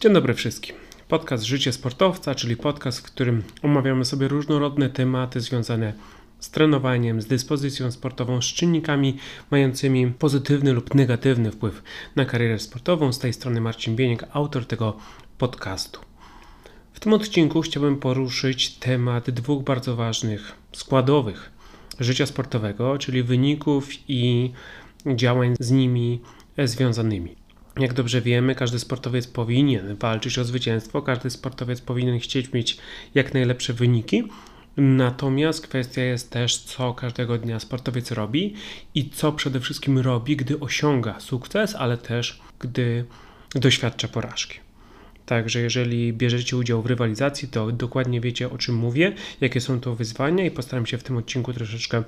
Dzień dobry wszystkim. Podcast Życie Sportowca, czyli podcast, w którym omawiamy sobie różnorodne tematy związane z trenowaniem, z dyspozycją sportową, z czynnikami mającymi pozytywny lub negatywny wpływ na karierę sportową. Z tej strony Marcin Bieniek, autor tego podcastu. W tym odcinku chciałbym poruszyć temat dwóch bardzo ważnych składowych życia sportowego, czyli wyników i działań z nimi związanymi. Jak dobrze wiemy, każdy sportowiec powinien walczyć o zwycięstwo, każdy sportowiec powinien chcieć mieć jak najlepsze wyniki. Natomiast kwestia jest też, co każdego dnia sportowiec robi i co przede wszystkim robi, gdy osiąga sukces, ale też gdy doświadcza porażki. Także jeżeli bierzecie udział w rywalizacji, to dokładnie wiecie o czym mówię, jakie są to wyzwania i postaram się w tym odcinku troszeczkę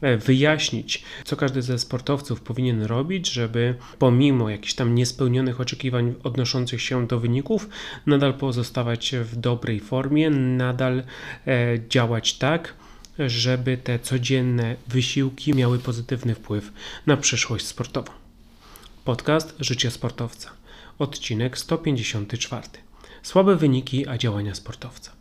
e, wyjaśnić, co każdy ze sportowców powinien robić, żeby pomimo jakichś tam niespełnionych oczekiwań odnoszących się do wyników, nadal pozostawać w dobrej formie, nadal e, działać tak, żeby te codzienne wysiłki miały pozytywny wpływ na przyszłość sportową. Podcast Życie Sportowca odcinek 154. Słabe wyniki, a działania sportowca.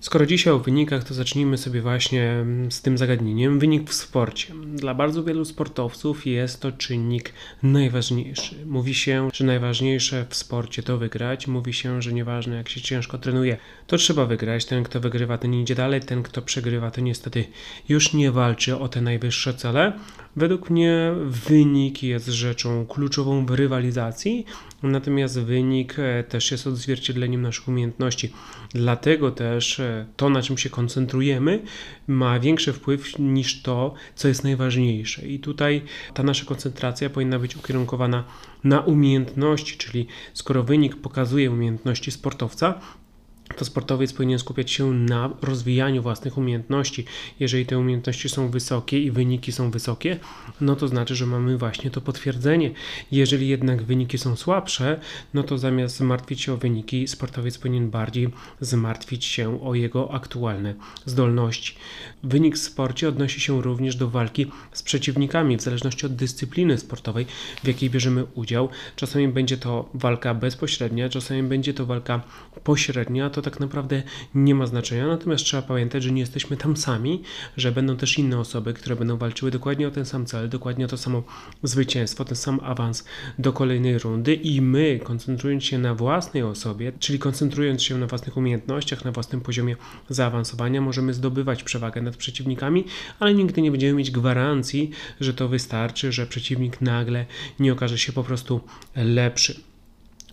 Skoro dzisiaj o wynikach, to zacznijmy sobie właśnie mm, z tym zagadnieniem. Wynik w sporcie. Dla bardzo wielu sportowców jest to czynnik najważniejszy. Mówi się, że najważniejsze w sporcie to wygrać. Mówi się, że nieważne jak się ciężko trenuje, to trzeba wygrać. Ten, kto wygrywa, ten idzie dalej. Ten, kto przegrywa, to niestety już nie walczy o te najwyższe cele. Według mnie wynik jest rzeczą kluczową w rywalizacji, natomiast wynik e, też jest odzwierciedleniem naszych umiejętności. Dlatego też e, to, na czym się koncentrujemy, ma większy wpływ niż to, co jest najważniejsze. I tutaj ta nasza koncentracja powinna być ukierunkowana na umiejętności, czyli skoro wynik pokazuje umiejętności sportowca, to sportowiec powinien skupiać się na rozwijaniu własnych umiejętności. Jeżeli te umiejętności są wysokie i wyniki są wysokie, no to znaczy, że mamy właśnie to potwierdzenie. Jeżeli jednak wyniki są słabsze, no to zamiast zmartwić się o wyniki, sportowiec powinien bardziej zmartwić się o jego aktualne zdolności. Wynik w sporcie odnosi się również do walki z przeciwnikami, w zależności od dyscypliny sportowej, w jakiej bierzemy udział. Czasami będzie to walka bezpośrednia, czasami będzie to walka pośrednia to tak naprawdę nie ma znaczenia. Natomiast trzeba pamiętać, że nie jesteśmy tam sami, że będą też inne osoby, które będą walczyły dokładnie o ten sam cel, dokładnie o to samo zwycięstwo, ten sam awans do kolejnej rundy i my, koncentrując się na własnej osobie, czyli koncentrując się na własnych umiejętnościach, na własnym poziomie zaawansowania, możemy zdobywać przewagę nad przeciwnikami, ale nigdy nie będziemy mieć gwarancji, że to wystarczy, że przeciwnik nagle nie okaże się po prostu lepszy.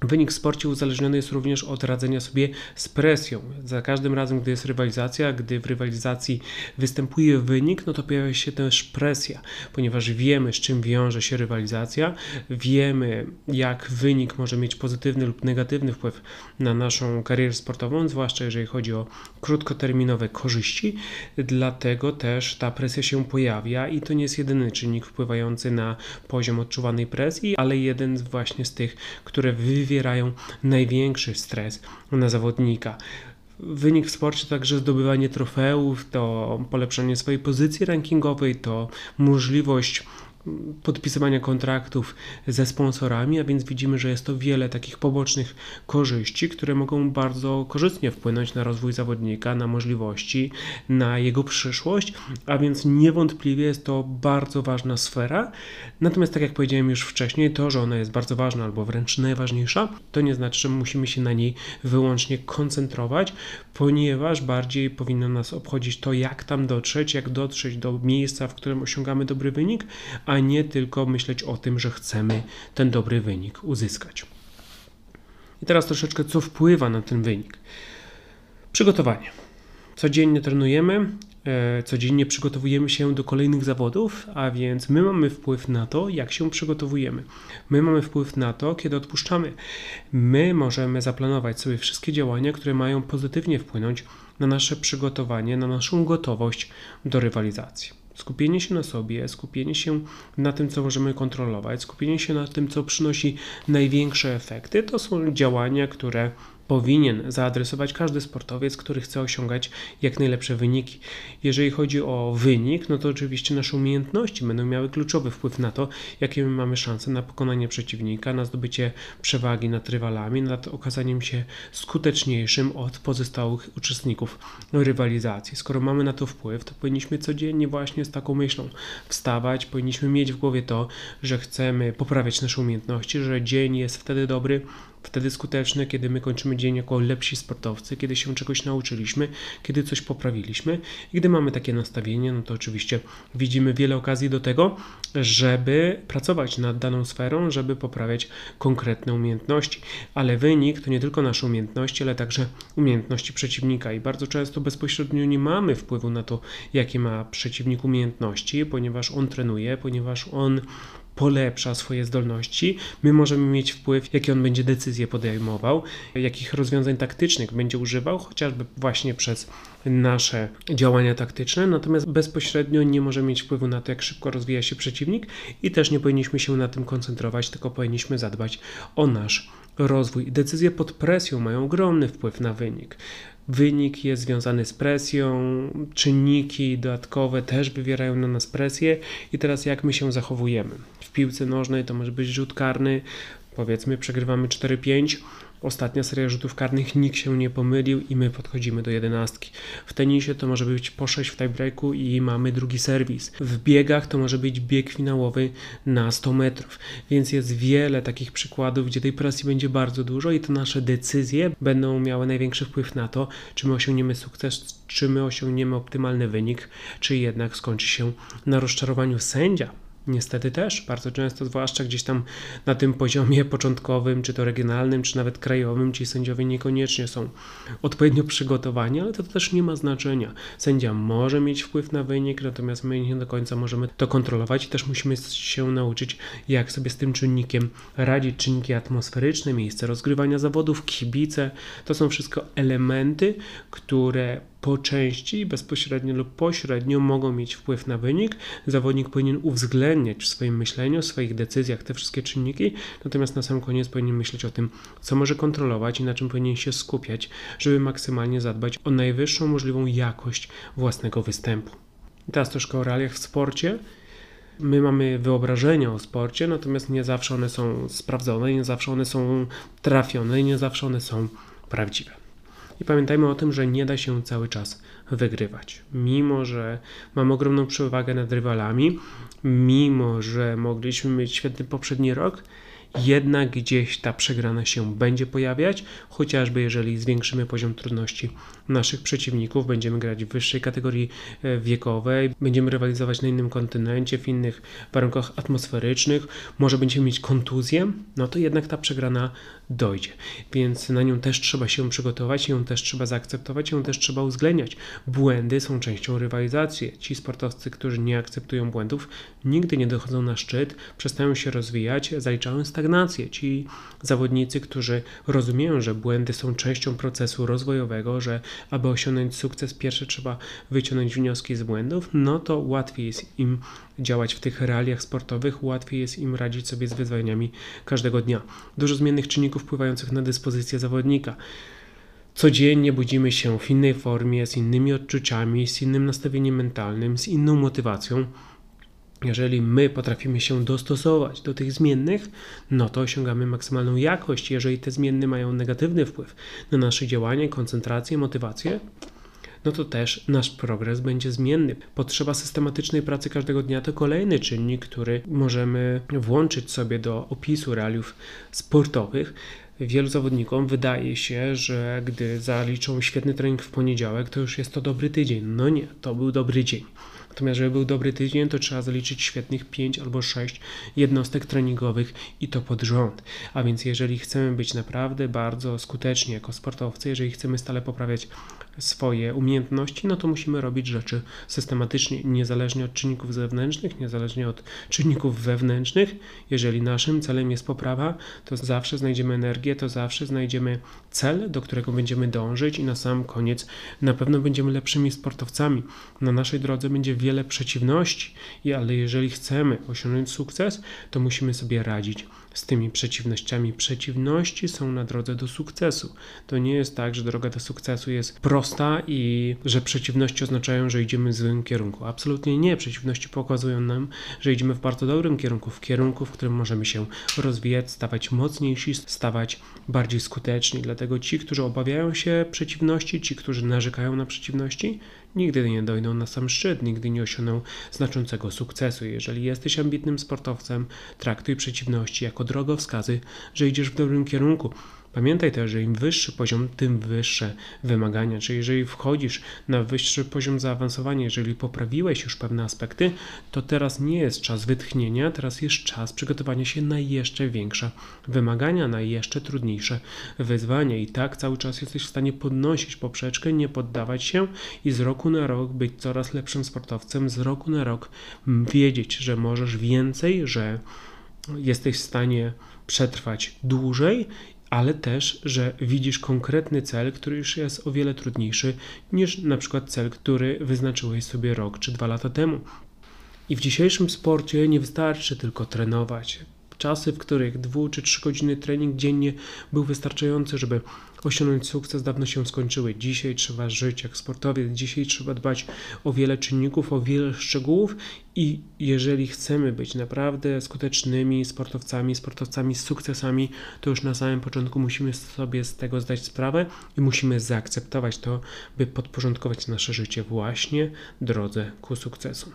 Wynik w sporcie uzależniony jest również od radzenia sobie z presją. Za każdym razem, gdy jest rywalizacja, gdy w rywalizacji występuje wynik, no to pojawia się też presja, ponieważ wiemy, z czym wiąże się rywalizacja, wiemy, jak wynik może mieć pozytywny lub negatywny wpływ na naszą karierę sportową, zwłaszcza jeżeli chodzi o krótkoterminowe korzyści. Dlatego też ta presja się pojawia i to nie jest jedyny czynnik wpływający na poziom odczuwanej presji, ale jeden właśnie z tych, które wywierają wywierają największy stres na zawodnika. Wynik w sporcie także zdobywanie trofeów, to polepszanie swojej pozycji rankingowej, to możliwość podpisywania kontraktów ze sponsorami, a więc widzimy, że jest to wiele takich pobocznych korzyści, które mogą bardzo korzystnie wpłynąć na rozwój zawodnika, na możliwości, na jego przyszłość, a więc niewątpliwie jest to bardzo ważna sfera. Natomiast, tak jak powiedziałem już wcześniej, to, że ona jest bardzo ważna albo wręcz najważniejsza, to nie znaczy, że musimy się na niej wyłącznie koncentrować, ponieważ bardziej powinno nas obchodzić to, jak tam dotrzeć, jak dotrzeć do miejsca, w którym osiągamy dobry wynik, a a nie tylko myśleć o tym, że chcemy ten dobry wynik uzyskać. I teraz troszeczkę co wpływa na ten wynik. Przygotowanie. Codziennie trenujemy, e, codziennie przygotowujemy się do kolejnych zawodów, a więc my mamy wpływ na to, jak się przygotowujemy. My mamy wpływ na to, kiedy odpuszczamy. My możemy zaplanować sobie wszystkie działania, które mają pozytywnie wpłynąć na nasze przygotowanie, na naszą gotowość do rywalizacji. Skupienie się na sobie, skupienie się na tym, co możemy kontrolować, skupienie się na tym, co przynosi największe efekty, to są działania, które powinien zaadresować każdy sportowiec, który chce osiągać jak najlepsze wyniki. Jeżeli chodzi o wynik, no to oczywiście nasze umiejętności będą miały kluczowy wpływ na to, jakie my mamy szanse na pokonanie przeciwnika, na zdobycie przewagi nad rywalami, nad okazaniem się skuteczniejszym od pozostałych uczestników rywalizacji. Skoro mamy na to wpływ, to powinniśmy codziennie właśnie z taką myślą wstawać, powinniśmy mieć w głowie to, że chcemy poprawiać nasze umiejętności, że dzień jest wtedy dobry, wtedy skuteczny, kiedy my kończymy dzień jako lepsi sportowcy, kiedy się czegoś nauczyliśmy, kiedy coś poprawiliśmy. I gdy mamy takie nastawienie, no to oczywiście widzimy wiele okazji do tego, żeby pracować nad daną sferą, żeby poprawiać konkretne umiejętności. Ale wynik to nie tylko nasze umiejętności, ale także umiejętności przeciwnika. I bardzo często bezpośrednio nie mamy wpływu na to, jakie ma przeciwnik umiejętności, ponieważ on trenuje, ponieważ on polepsza swoje zdolności, my możemy mieć wpływ, jakie on będzie decyzje podejmował, jakich rozwiązań taktycznych będzie używał, chociażby właśnie przez nasze działania taktyczne, natomiast bezpośrednio nie możemy mieć wpływu na to, jak szybko rozwija się przeciwnik i też nie powinniśmy się na tym koncentrować, tylko powinniśmy zadbać o nasz rozwój. Decyzje pod presją mają ogromny wpływ na wynik. Wynik jest związany z presją, czynniki dodatkowe też wywierają na nas presję i teraz jak my się zachowujemy. W piłce nożnej to może być rzut karny, powiedzmy przegrywamy 4-5, Ostatnia seria rzutów karnych nikt się nie pomylił i my podchodzimy do jedenastki. W tenisie to może być po 6 w tiebreaku i mamy drugi serwis. W biegach to może być bieg finałowy na 100 metrów. Więc jest wiele takich przykładów, gdzie tej presji będzie bardzo dużo i te nasze decyzje będą miały największy wpływ na to, czy my osiągniemy sukces, czy my osiągniemy optymalny wynik, czy jednak skończy się na rozczarowaniu sędzia Niestety też, bardzo często, zwłaszcza gdzieś tam na tym poziomie początkowym, czy to regionalnym, czy nawet krajowym, ci sędziowie niekoniecznie są odpowiednio przygotowani, ale to też nie ma znaczenia. Sędzia może mieć wpływ na wynik, natomiast my nie do końca możemy to kontrolować i też musimy się nauczyć, jak sobie z tym czynnikiem radzić. Czynniki atmosferyczne, miejsce rozgrywania zawodów, kibice, to są wszystko elementy, które po części bezpośrednio lub pośrednio mogą mieć wpływ na wynik. Zawodnik powinien uwzględniać w swoim myśleniu, w swoich decyzjach te wszystkie czynniki, natomiast na sam koniec powinien myśleć o tym, co może kontrolować i na czym powinien się skupiać, żeby maksymalnie zadbać o najwyższą możliwą jakość własnego występu. Teraz troszkę o realiach w sporcie. My mamy wyobrażenia o sporcie, natomiast nie zawsze one są sprawdzone, nie zawsze one są trafione nie zawsze one są prawdziwe. I pamiętajmy o tym, że nie da się cały czas wygrywać. Mimo, że mamy ogromną przewagę nad rywalami, mimo, że mogliśmy mieć świetny poprzedni rok, jednak gdzieś ta przegrana się będzie pojawiać, chociażby jeżeli zwiększymy poziom trudności naszych przeciwników, będziemy grać w wyższej kategorii e, wiekowej, będziemy rywalizować na innym kontynencie, w innych warunkach atmosferycznych, może będziemy mieć kontuzję, no to jednak ta przegrana dojdzie. Więc na nią też trzeba się przygotować, ją też trzeba zaakceptować, ją też trzeba uwzględniać. Błędy są częścią rywalizacji. Ci sportowcy, którzy nie akceptują błędów, nigdy nie dochodzą na szczyt, przestają się rozwijać, zaliczają stagnację. Ci zawodnicy, którzy rozumieją, że błędy są częścią procesu rozwojowego, że aby osiągnąć sukces, pierwsze trzeba wyciągnąć wnioski z błędów, no to łatwiej jest im działać w tych realiach sportowych, łatwiej jest im radzić sobie z wyzwaniami każdego dnia. Dużo zmiennych czynników wpływających na dyspozycję zawodnika. Codziennie budzimy się w innej formie, z innymi odczuciami, z innym nastawieniem mentalnym, z inną motywacją. Jeżeli my potrafimy się dostosować do tych zmiennych, no to osiągamy maksymalną jakość. Jeżeli te zmienne mają negatywny wpływ na nasze działanie, koncentrację, motywację, no to też nasz progres będzie zmienny. Potrzeba systematycznej pracy każdego dnia to kolejny czynnik, który możemy włączyć sobie do opisu realiów sportowych. Wielu zawodnikom wydaje się, że gdy zaliczą świetny trening w poniedziałek, to już jest to dobry tydzień. No nie, to był dobry dzień. Natomiast, żeby był dobry tydzień, to trzeba zaliczyć świetnych 5 albo 6 jednostek treningowych i to pod rząd. A więc, jeżeli chcemy być naprawdę bardzo skuteczni jako sportowcy, jeżeli chcemy stale poprawiać swoje umiejętności, no to musimy robić rzeczy systematycznie, niezależnie od czynników zewnętrznych, niezależnie od czynników wewnętrznych. Jeżeli naszym celem jest poprawa, to zawsze znajdziemy energię, to zawsze znajdziemy cel, do którego będziemy dążyć i na sam koniec na pewno będziemy lepszymi sportowcami. Na naszej drodze będzie wiele przeciwności, ale jeżeli chcemy osiągnąć sukces, to musimy sobie radzić z tymi przeciwnościami. Przeciwności są na drodze do sukcesu. To nie jest tak, że droga do sukcesu jest prosta i że przeciwności oznaczają, że idziemy w złym kierunku. Absolutnie nie. Przeciwności pokazują nam, że idziemy w bardzo dobrym kierunku, w kierunku, w którym możemy się rozwijać, stawać mocniejsi, stawać bardziej skuteczni. Dlatego ci, którzy obawiają się przeciwności, ci, którzy narzekają na przeciwności, nigdy nie dojdą na sam szczyt, nigdy nie osiągną znaczącego sukcesu. Jeżeli jesteś ambitnym sportowcem, traktuj przeciwności jako drogowskazy, że idziesz w dobrym kierunku. Pamiętaj też, że im wyższy poziom, tym wyższe wymagania. Czyli jeżeli wchodzisz na wyższy poziom zaawansowania, jeżeli poprawiłeś już pewne aspekty, to teraz nie jest czas wytchnienia, teraz jest czas przygotowania się na jeszcze większe wymagania, na jeszcze trudniejsze wyzwania. I tak cały czas jesteś w stanie podnosić poprzeczkę, nie poddawać się i z roku na rok być coraz lepszym sportowcem, z roku na rok wiedzieć, że możesz więcej, że jesteś w stanie przetrwać dłużej ale też, że widzisz konkretny cel, który już jest o wiele trudniejszy niż na przykład cel, który wyznaczyłeś sobie rok czy dwa lata temu. I w dzisiejszym sporcie nie wystarczy tylko trenować. Czasy, w których dwu czy trzy godziny trening dziennie był wystarczający, żeby osiągnąć sukces, dawno się skończyły. Dzisiaj trzeba żyć jak sportowiec, dzisiaj trzeba dbać o wiele czynników, o wiele szczegółów i jeżeli chcemy być naprawdę skutecznymi sportowcami, sportowcami z sukcesami, to już na samym początku musimy sobie z tego zdać sprawę i musimy zaakceptować to, by podporządkować nasze życie właśnie drodze ku sukcesu.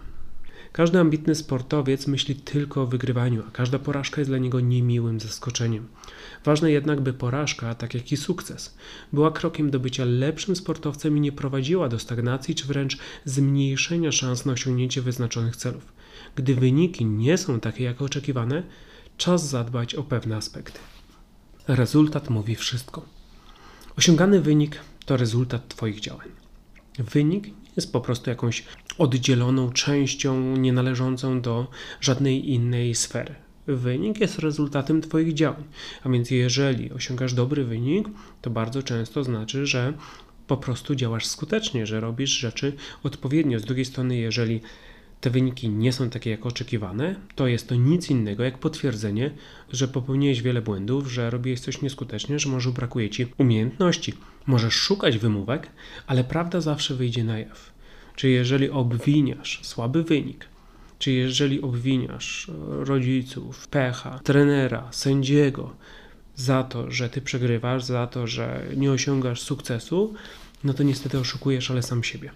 Każdy ambitny sportowiec myśli tylko o wygrywaniu, a każda porażka jest dla niego niemiłym zaskoczeniem. Ważne jednak, by porażka, tak jak i sukces, była krokiem do bycia lepszym sportowcem i nie prowadziła do stagnacji czy wręcz zmniejszenia szans na osiągnięcie wyznaczonych celów. Gdy wyniki nie są takie jak oczekiwane, czas zadbać o pewne aspekty. Rezultat mówi wszystko. Osiągany wynik to rezultat Twoich działań. Wynik jest po prostu jakąś oddzieloną częścią, nienależącą do żadnej innej sfery. Wynik jest rezultatem Twoich działań. A więc, jeżeli osiągasz dobry wynik, to bardzo często znaczy, że po prostu działasz skutecznie, że robisz rzeczy odpowiednio. Z drugiej strony, jeżeli te wyniki nie są takie jak oczekiwane, to jest to nic innego jak potwierdzenie, że popełniłeś wiele błędów, że robiłeś coś nieskutecznie, że może brakuje ci umiejętności. Możesz szukać wymówek, ale prawda zawsze wyjdzie na jaw. Czy jeżeli obwiniasz słaby wynik, czy jeżeli obwiniasz rodziców, pecha, trenera, sędziego za to, że ty przegrywasz, za to, że nie osiągasz sukcesu, no to niestety oszukujesz, ale sam siebie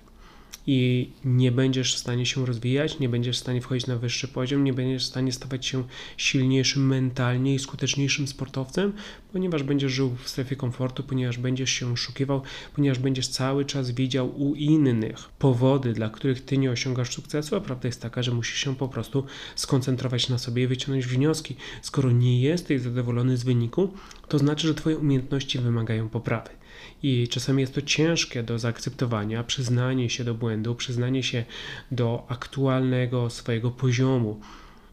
i nie będziesz w stanie się rozwijać, nie będziesz w stanie wchodzić na wyższy poziom, nie będziesz w stanie stawać się silniejszym mentalnie i skuteczniejszym sportowcem, ponieważ będziesz żył w strefie komfortu, ponieważ będziesz się oszukiwał, ponieważ będziesz cały czas widział u innych powody, dla których ty nie osiągasz sukcesu, a prawda jest taka, że musisz się po prostu skoncentrować na sobie i wyciągnąć wnioski. Skoro nie jesteś zadowolony z wyniku, to znaczy, że twoje umiejętności wymagają poprawy i czasami jest to ciężkie do zaakceptowania, przyznanie się do błędu, przyznanie się do aktualnego swojego poziomu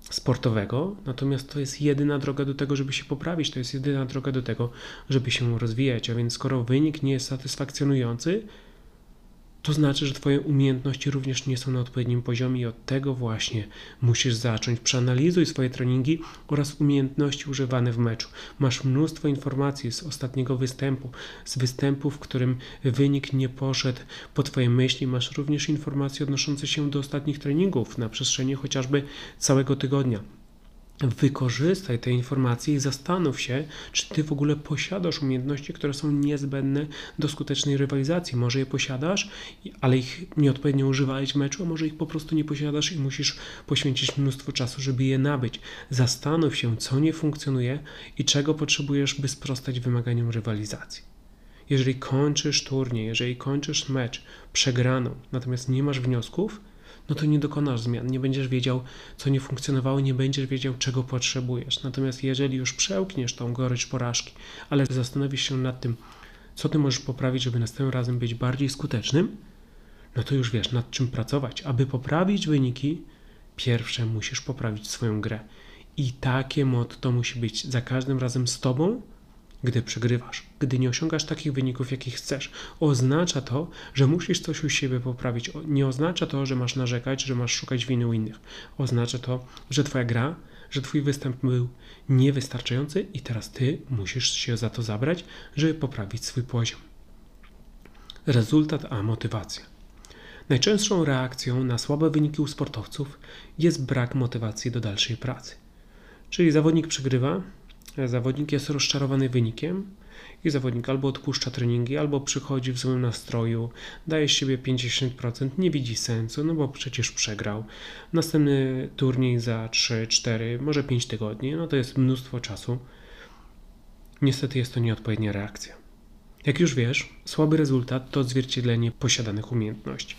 sportowego, natomiast to jest jedyna droga do tego, żeby się poprawić, to jest jedyna droga do tego, żeby się rozwijać, a więc skoro wynik nie jest satysfakcjonujący, to znaczy, że Twoje umiejętności również nie są na odpowiednim poziomie i od tego właśnie musisz zacząć. Przeanalizuj swoje treningi oraz umiejętności używane w meczu. Masz mnóstwo informacji z ostatniego występu, z występu, w którym wynik nie poszedł po Twojej myśli. Masz również informacje odnoszące się do ostatnich treningów na przestrzeni chociażby całego tygodnia wykorzystaj te informacje i zastanów się, czy ty w ogóle posiadasz umiejętności, które są niezbędne do skutecznej rywalizacji. Może je posiadasz, ale ich nieodpowiednio używałeś w meczu, a może ich po prostu nie posiadasz i musisz poświęcić mnóstwo czasu, żeby je nabyć. Zastanów się, co nie funkcjonuje i czego potrzebujesz, by sprostać wymaganiom rywalizacji. Jeżeli kończysz turniej, jeżeli kończysz mecz przegraną, natomiast nie masz wniosków, no to nie dokonasz zmian, nie będziesz wiedział, co nie funkcjonowało, nie będziesz wiedział, czego potrzebujesz. Natomiast jeżeli już przełkniesz tą gorycz porażki, ale zastanowisz się nad tym, co ty możesz poprawić, żeby następnym razem być bardziej skutecznym, no to już wiesz, nad czym pracować. Aby poprawić wyniki, pierwsze musisz poprawić swoją grę. I takie motto musi być za każdym razem z tobą, gdy przegrywasz, gdy nie osiągasz takich wyników, jakich chcesz. Oznacza to, że musisz coś u siebie poprawić. Nie oznacza to, że masz narzekać, że masz szukać winy u innych. Oznacza to, że twoja gra, że Twój występ był niewystarczający i teraz Ty musisz się za to zabrać, żeby poprawić swój poziom. Rezultat a motywacja. Najczęstszą reakcją na słabe wyniki u sportowców jest brak motywacji do dalszej pracy. Czyli zawodnik przegrywa, zawodnik jest rozczarowany wynikiem i zawodnik albo odpuszcza treningi, albo przychodzi w złym nastroju, daje z siebie 50%, nie widzi sensu, no bo przecież przegrał. Następny turniej za 3, 4, może 5 tygodni, no to jest mnóstwo czasu. Niestety jest to nieodpowiednia reakcja. Jak już wiesz, słaby rezultat to odzwierciedlenie posiadanych umiejętności.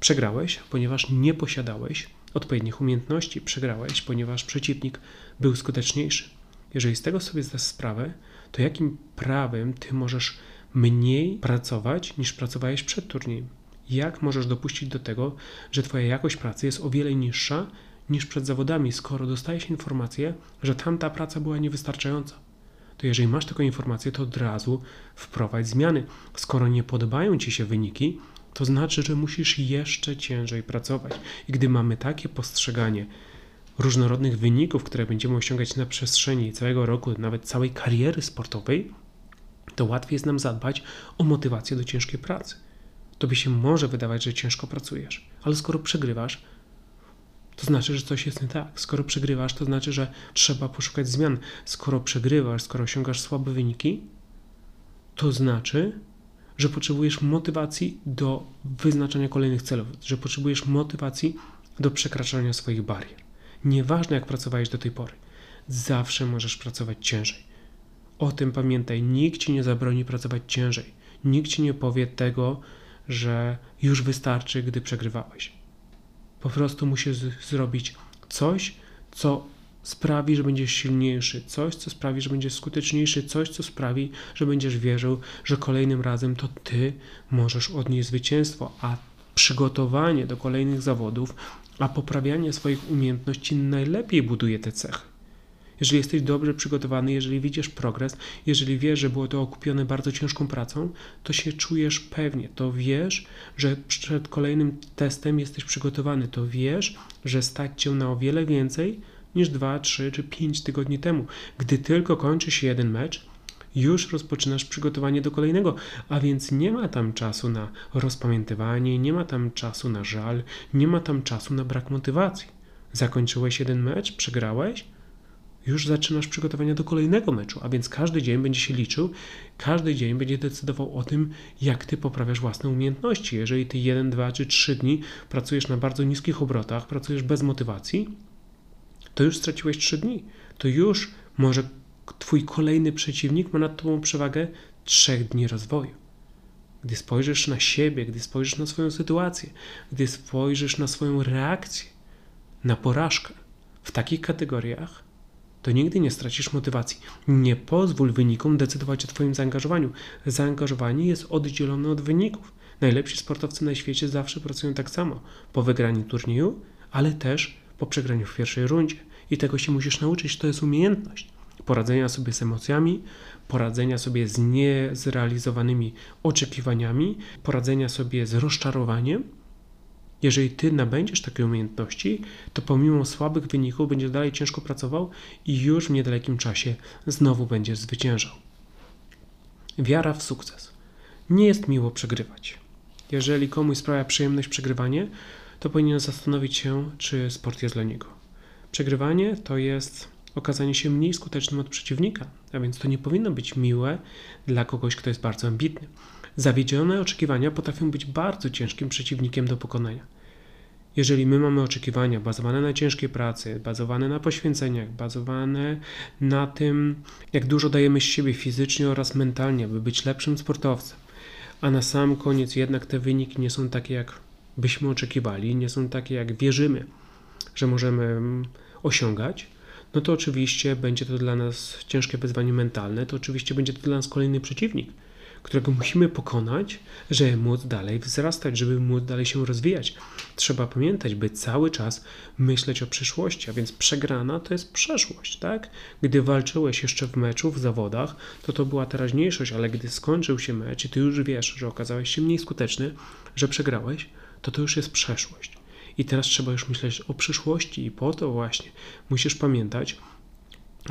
Przegrałeś, ponieważ nie posiadałeś odpowiednich umiejętności, przegrałeś, ponieważ przeciwnik był skuteczniejszy. Jeżeli z tego sobie zdasz sprawę, to jakim prawem ty możesz mniej pracować niż pracowałeś przed turniejem? Jak możesz dopuścić do tego, że twoja jakość pracy jest o wiele niższa niż przed zawodami, skoro dostajesz informację, że tamta praca była niewystarczająca? To jeżeli masz taką informację, to od razu wprowadź zmiany. Skoro nie podobają ci się wyniki, to znaczy, że musisz jeszcze ciężej pracować. I gdy mamy takie postrzeganie różnorodnych wyników, które będziemy osiągać na przestrzeni całego roku, nawet całej kariery sportowej, to łatwiej jest nam zadbać o motywację do ciężkiej pracy. Tobie się może wydawać, że ciężko pracujesz, ale skoro przegrywasz, to znaczy, że coś jest nie tak. Skoro przegrywasz, to znaczy, że trzeba poszukać zmian. Skoro przegrywasz, skoro osiągasz słabe wyniki, to znaczy, że potrzebujesz motywacji do wyznaczania kolejnych celów, że potrzebujesz motywacji do przekraczania swoich barier. Nieważne jak pracowałeś do tej pory, zawsze możesz pracować ciężej. O tym pamiętaj, nikt ci nie zabroni pracować ciężej. Nikt ci nie powie tego, że już wystarczy, gdy przegrywałeś. Po prostu musisz zrobić coś, co sprawi, że będziesz silniejszy, coś, co sprawi, że będziesz skuteczniejszy, coś, co sprawi, że będziesz wierzył, że kolejnym razem to ty możesz odnieść zwycięstwo, a przygotowanie do kolejnych zawodów, a poprawianie swoich umiejętności najlepiej buduje te cechy. Jeżeli jesteś dobrze przygotowany, jeżeli widzisz progres, jeżeli wiesz, że było to okupione bardzo ciężką pracą, to się czujesz pewnie, to wiesz, że przed kolejnym testem jesteś przygotowany, to wiesz, że stać cię na o wiele więcej niż 2, 3 czy 5 tygodni temu. Gdy tylko kończy się jeden mecz, już rozpoczynasz przygotowanie do kolejnego, a więc nie ma tam czasu na rozpamiętywanie, nie ma tam czasu na żal, nie ma tam czasu na brak motywacji. Zakończyłeś jeden mecz, przegrałeś, już zaczynasz przygotowania do kolejnego meczu, a więc każdy dzień będzie się liczył, każdy dzień będzie decydował o tym, jak ty poprawiasz własne umiejętności. Jeżeli ty jeden, dwa czy trzy dni pracujesz na bardzo niskich obrotach, pracujesz bez motywacji, to już straciłeś trzy dni. To już może twój kolejny przeciwnik ma nad tobą przewagę trzech dni rozwoju. Gdy spojrzysz na siebie, gdy spojrzysz na swoją sytuację, gdy spojrzysz na swoją reakcję, na porażkę w takich kategoriach, to nigdy nie stracisz motywacji. Nie pozwól wynikom decydować o Twoim zaangażowaniu. Zaangażowanie jest oddzielone od wyników. Najlepsi sportowcy na świecie zawsze pracują tak samo po wygraniu turnieju, ale też po przegraniu w pierwszej rundzie. I tego się musisz nauczyć, to jest umiejętność poradzenia sobie z emocjami, poradzenia sobie z niezrealizowanymi oczekiwaniami, poradzenia sobie z rozczarowaniem. Jeżeli ty nabędziesz takie umiejętności, to pomimo słabych wyników będziesz dalej ciężko pracował i już w niedalekim czasie znowu będziesz zwyciężał. Wiara w sukces. Nie jest miło przegrywać. Jeżeli komuś sprawia przyjemność przegrywanie, to powinien zastanowić się, czy sport jest dla niego. Przegrywanie to jest okazanie się mniej skutecznym od przeciwnika, a więc to nie powinno być miłe dla kogoś, kto jest bardzo ambitny. Zawiedzione oczekiwania potrafią być bardzo ciężkim przeciwnikiem do pokonania. Jeżeli my mamy oczekiwania bazowane na ciężkiej pracy, bazowane na poświęceniach, bazowane na tym, jak dużo dajemy z siebie fizycznie oraz mentalnie, by być lepszym sportowcem, a na sam koniec jednak te wyniki nie są takie, jak byśmy oczekiwali, nie są takie, jak wierzymy, że możemy mm, osiągać, no to oczywiście będzie to dla nas ciężkie wyzwanie mentalne, to oczywiście będzie to dla nas kolejny przeciwnik, którego musimy pokonać, żeby móc dalej wzrastać, żeby móc dalej się rozwijać. Trzeba pamiętać, by cały czas myśleć o przyszłości, a więc przegrana to jest przeszłość, tak? Gdy walczyłeś jeszcze w meczu, w zawodach, to to była teraźniejszość, ale gdy skończył się mecz i ty już wiesz, że okazałeś się mniej skuteczny, że przegrałeś, to to już jest przeszłość. I teraz trzeba już myśleć o przyszłości, i po to właśnie musisz pamiętać,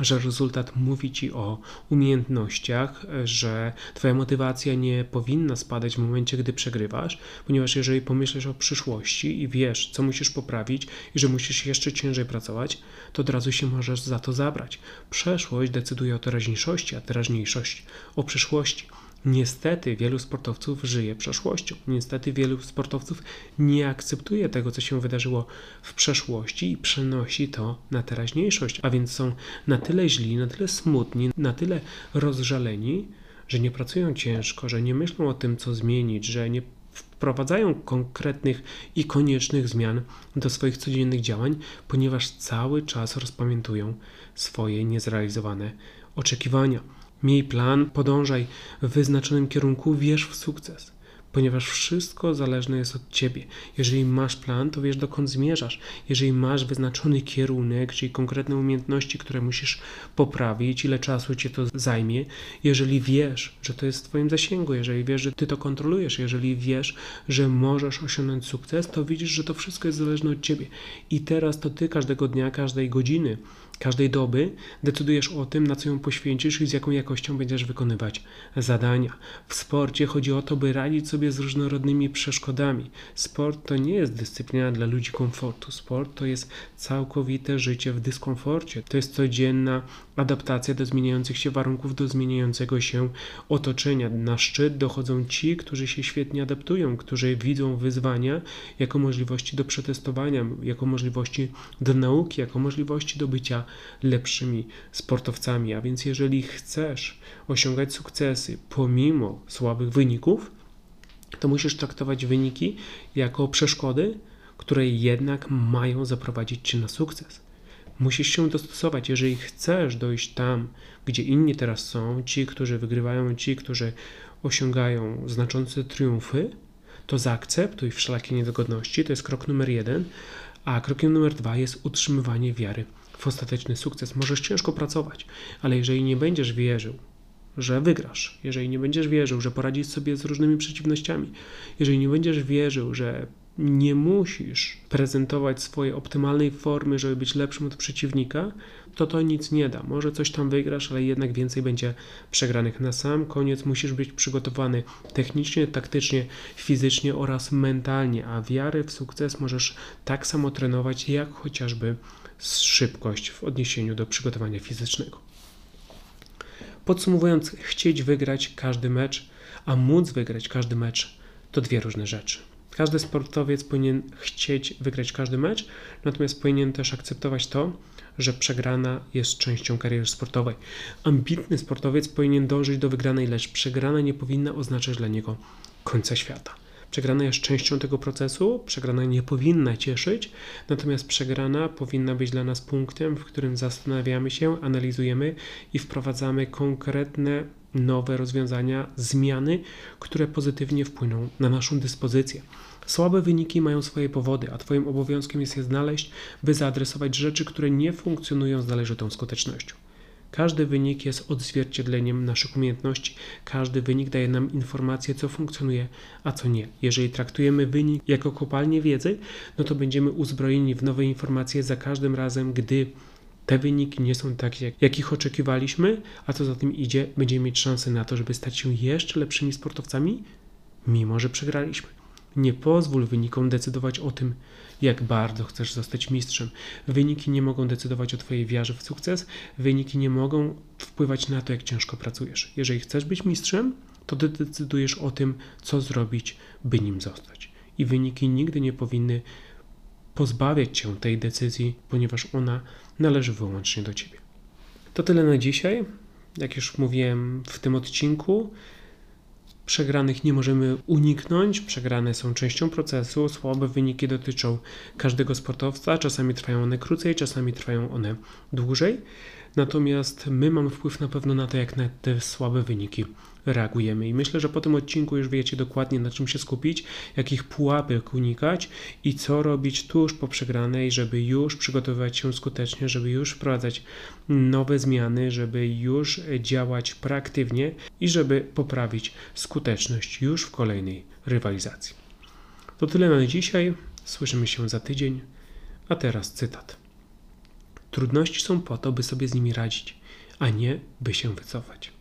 że rezultat mówi ci o umiejętnościach, że twoja motywacja nie powinna spadać w momencie, gdy przegrywasz, ponieważ jeżeli pomyślisz o przyszłości i wiesz, co musisz poprawić i że musisz jeszcze ciężej pracować, to od razu się możesz za to zabrać. Przeszłość decyduje o teraźniejszości, a teraźniejszość o przyszłości. Niestety wielu sportowców żyje przeszłością. Niestety wielu sportowców nie akceptuje tego, co się wydarzyło w przeszłości i przenosi to na teraźniejszość, a więc są na tyle źli, na tyle smutni, na tyle rozżaleni, że nie pracują ciężko, że nie myślą o tym, co zmienić, że nie wprowadzają konkretnych i koniecznych zmian do swoich codziennych działań, ponieważ cały czas rozpamiętują swoje niezrealizowane oczekiwania. Miej plan, podążaj w wyznaczonym kierunku, wierz w sukces, ponieważ wszystko zależne jest od ciebie. Jeżeli masz plan, to wiesz dokąd zmierzasz. Jeżeli masz wyznaczony kierunek, czyli konkretne umiejętności, które musisz poprawić, ile czasu ci to zajmie, jeżeli wiesz, że to jest w twoim zasięgu, jeżeli wiesz, że ty to kontrolujesz, jeżeli wiesz, że możesz osiągnąć sukces, to widzisz, że to wszystko jest zależne od ciebie. I teraz to ty każdego dnia, każdej godziny każdej doby decydujesz o tym, na co ją poświęcisz i z jaką jakością będziesz wykonywać zadania. W sporcie chodzi o to, by radzić sobie z różnorodnymi przeszkodami. Sport to nie jest dyscyplina dla ludzi komfortu. Sport to jest całkowite życie w dyskomforcie. To jest codzienna adaptacja do zmieniających się warunków, do zmieniającego się otoczenia. Na szczyt dochodzą ci, którzy się świetnie adaptują, którzy widzą wyzwania jako możliwości do przetestowania, jako możliwości do nauki, jako możliwości do bycia lepszymi sportowcami. A więc jeżeli chcesz osiągać sukcesy pomimo słabych wyników, to musisz traktować wyniki jako przeszkody, które jednak mają zaprowadzić cię na sukces. Musisz się dostosować, jeżeli chcesz dojść tam, gdzie inni teraz są, ci, którzy wygrywają, ci, którzy osiągają znaczące triumfy, to zaakceptuj wszelakie niedogodności. To jest krok numer jeden. A krokiem numer dwa jest utrzymywanie wiary w ostateczny sukces. Możesz ciężko pracować, ale jeżeli nie będziesz wierzył, że wygrasz, jeżeli nie będziesz wierzył, że poradzisz sobie z różnymi przeciwnościami, jeżeli nie będziesz wierzył, że nie musisz prezentować swojej optymalnej formy, żeby być lepszym od przeciwnika, to to nic nie da. Może coś tam wygrasz, ale jednak więcej będzie przegranych. Na sam koniec musisz być przygotowany technicznie, taktycznie, fizycznie oraz mentalnie, a wiary w sukces możesz tak samo trenować, jak chociażby szybkość w odniesieniu do przygotowania fizycznego. Podsumowując, chcieć wygrać każdy mecz, a móc wygrać każdy mecz to dwie różne rzeczy. Każdy sportowiec powinien chcieć wygrać każdy mecz, natomiast powinien też akceptować to, że przegrana jest częścią kariery sportowej. Ambitny sportowiec powinien dążyć do wygranej, lecz przegrana nie powinna oznaczać dla niego końca świata. Przegrana jest częścią tego procesu, przegrana nie powinna cieszyć, natomiast przegrana powinna być dla nas punktem, w którym zastanawiamy się, analizujemy i wprowadzamy konkretne nowe rozwiązania, zmiany, które pozytywnie wpłyną na naszą dyspozycję. Słabe wyniki mają swoje powody, a Twoim obowiązkiem jest je znaleźć, by zaadresować rzeczy, które nie funkcjonują z należytą skutecznością. Każdy wynik jest odzwierciedleniem naszych umiejętności. Każdy wynik daje nam informację, co funkcjonuje, a co nie. Jeżeli traktujemy wynik jako kopalnię wiedzy, no to będziemy uzbrojeni w nowe informacje za każdym razem, gdy te wyniki nie są takie, jak, jakich oczekiwaliśmy, a co za tym idzie, będziemy mieć szansę na to, żeby stać się jeszcze lepszymi sportowcami, mimo że przegraliśmy. Nie pozwól wynikom decydować o tym, jak bardzo chcesz zostać mistrzem. Wyniki nie mogą decydować o Twojej wiarze w sukces, wyniki nie mogą wpływać na to, jak ciężko pracujesz. Jeżeli chcesz być mistrzem, to Ty decydujesz o tym, co zrobić, by nim zostać. I wyniki nigdy nie powinny pozbawiać Cię tej decyzji, ponieważ ona należy wyłącznie do Ciebie. To tyle na dzisiaj. Jak już mówiłem w tym odcinku, Przegranych nie możemy uniknąć, przegrane są częścią procesu, słabe wyniki dotyczą każdego sportowca, czasami trwają one krócej, czasami trwają one dłużej. Natomiast my mamy wpływ na pewno na to, jak te słabe wyniki reagujemy. I myślę, że po tym odcinku już wiecie dokładnie, na czym się skupić, jakich pułapek unikać i co robić tuż po przegranej, żeby już przygotowywać się skutecznie, żeby już wprowadzać nowe zmiany, żeby już działać proaktywnie i żeby poprawić skuteczność już w kolejnej rywalizacji. To tyle na dzisiaj. Słyszymy się za tydzień. A teraz cytat. Trudności są po to, by sobie z nimi radzić, a nie by się wycofać.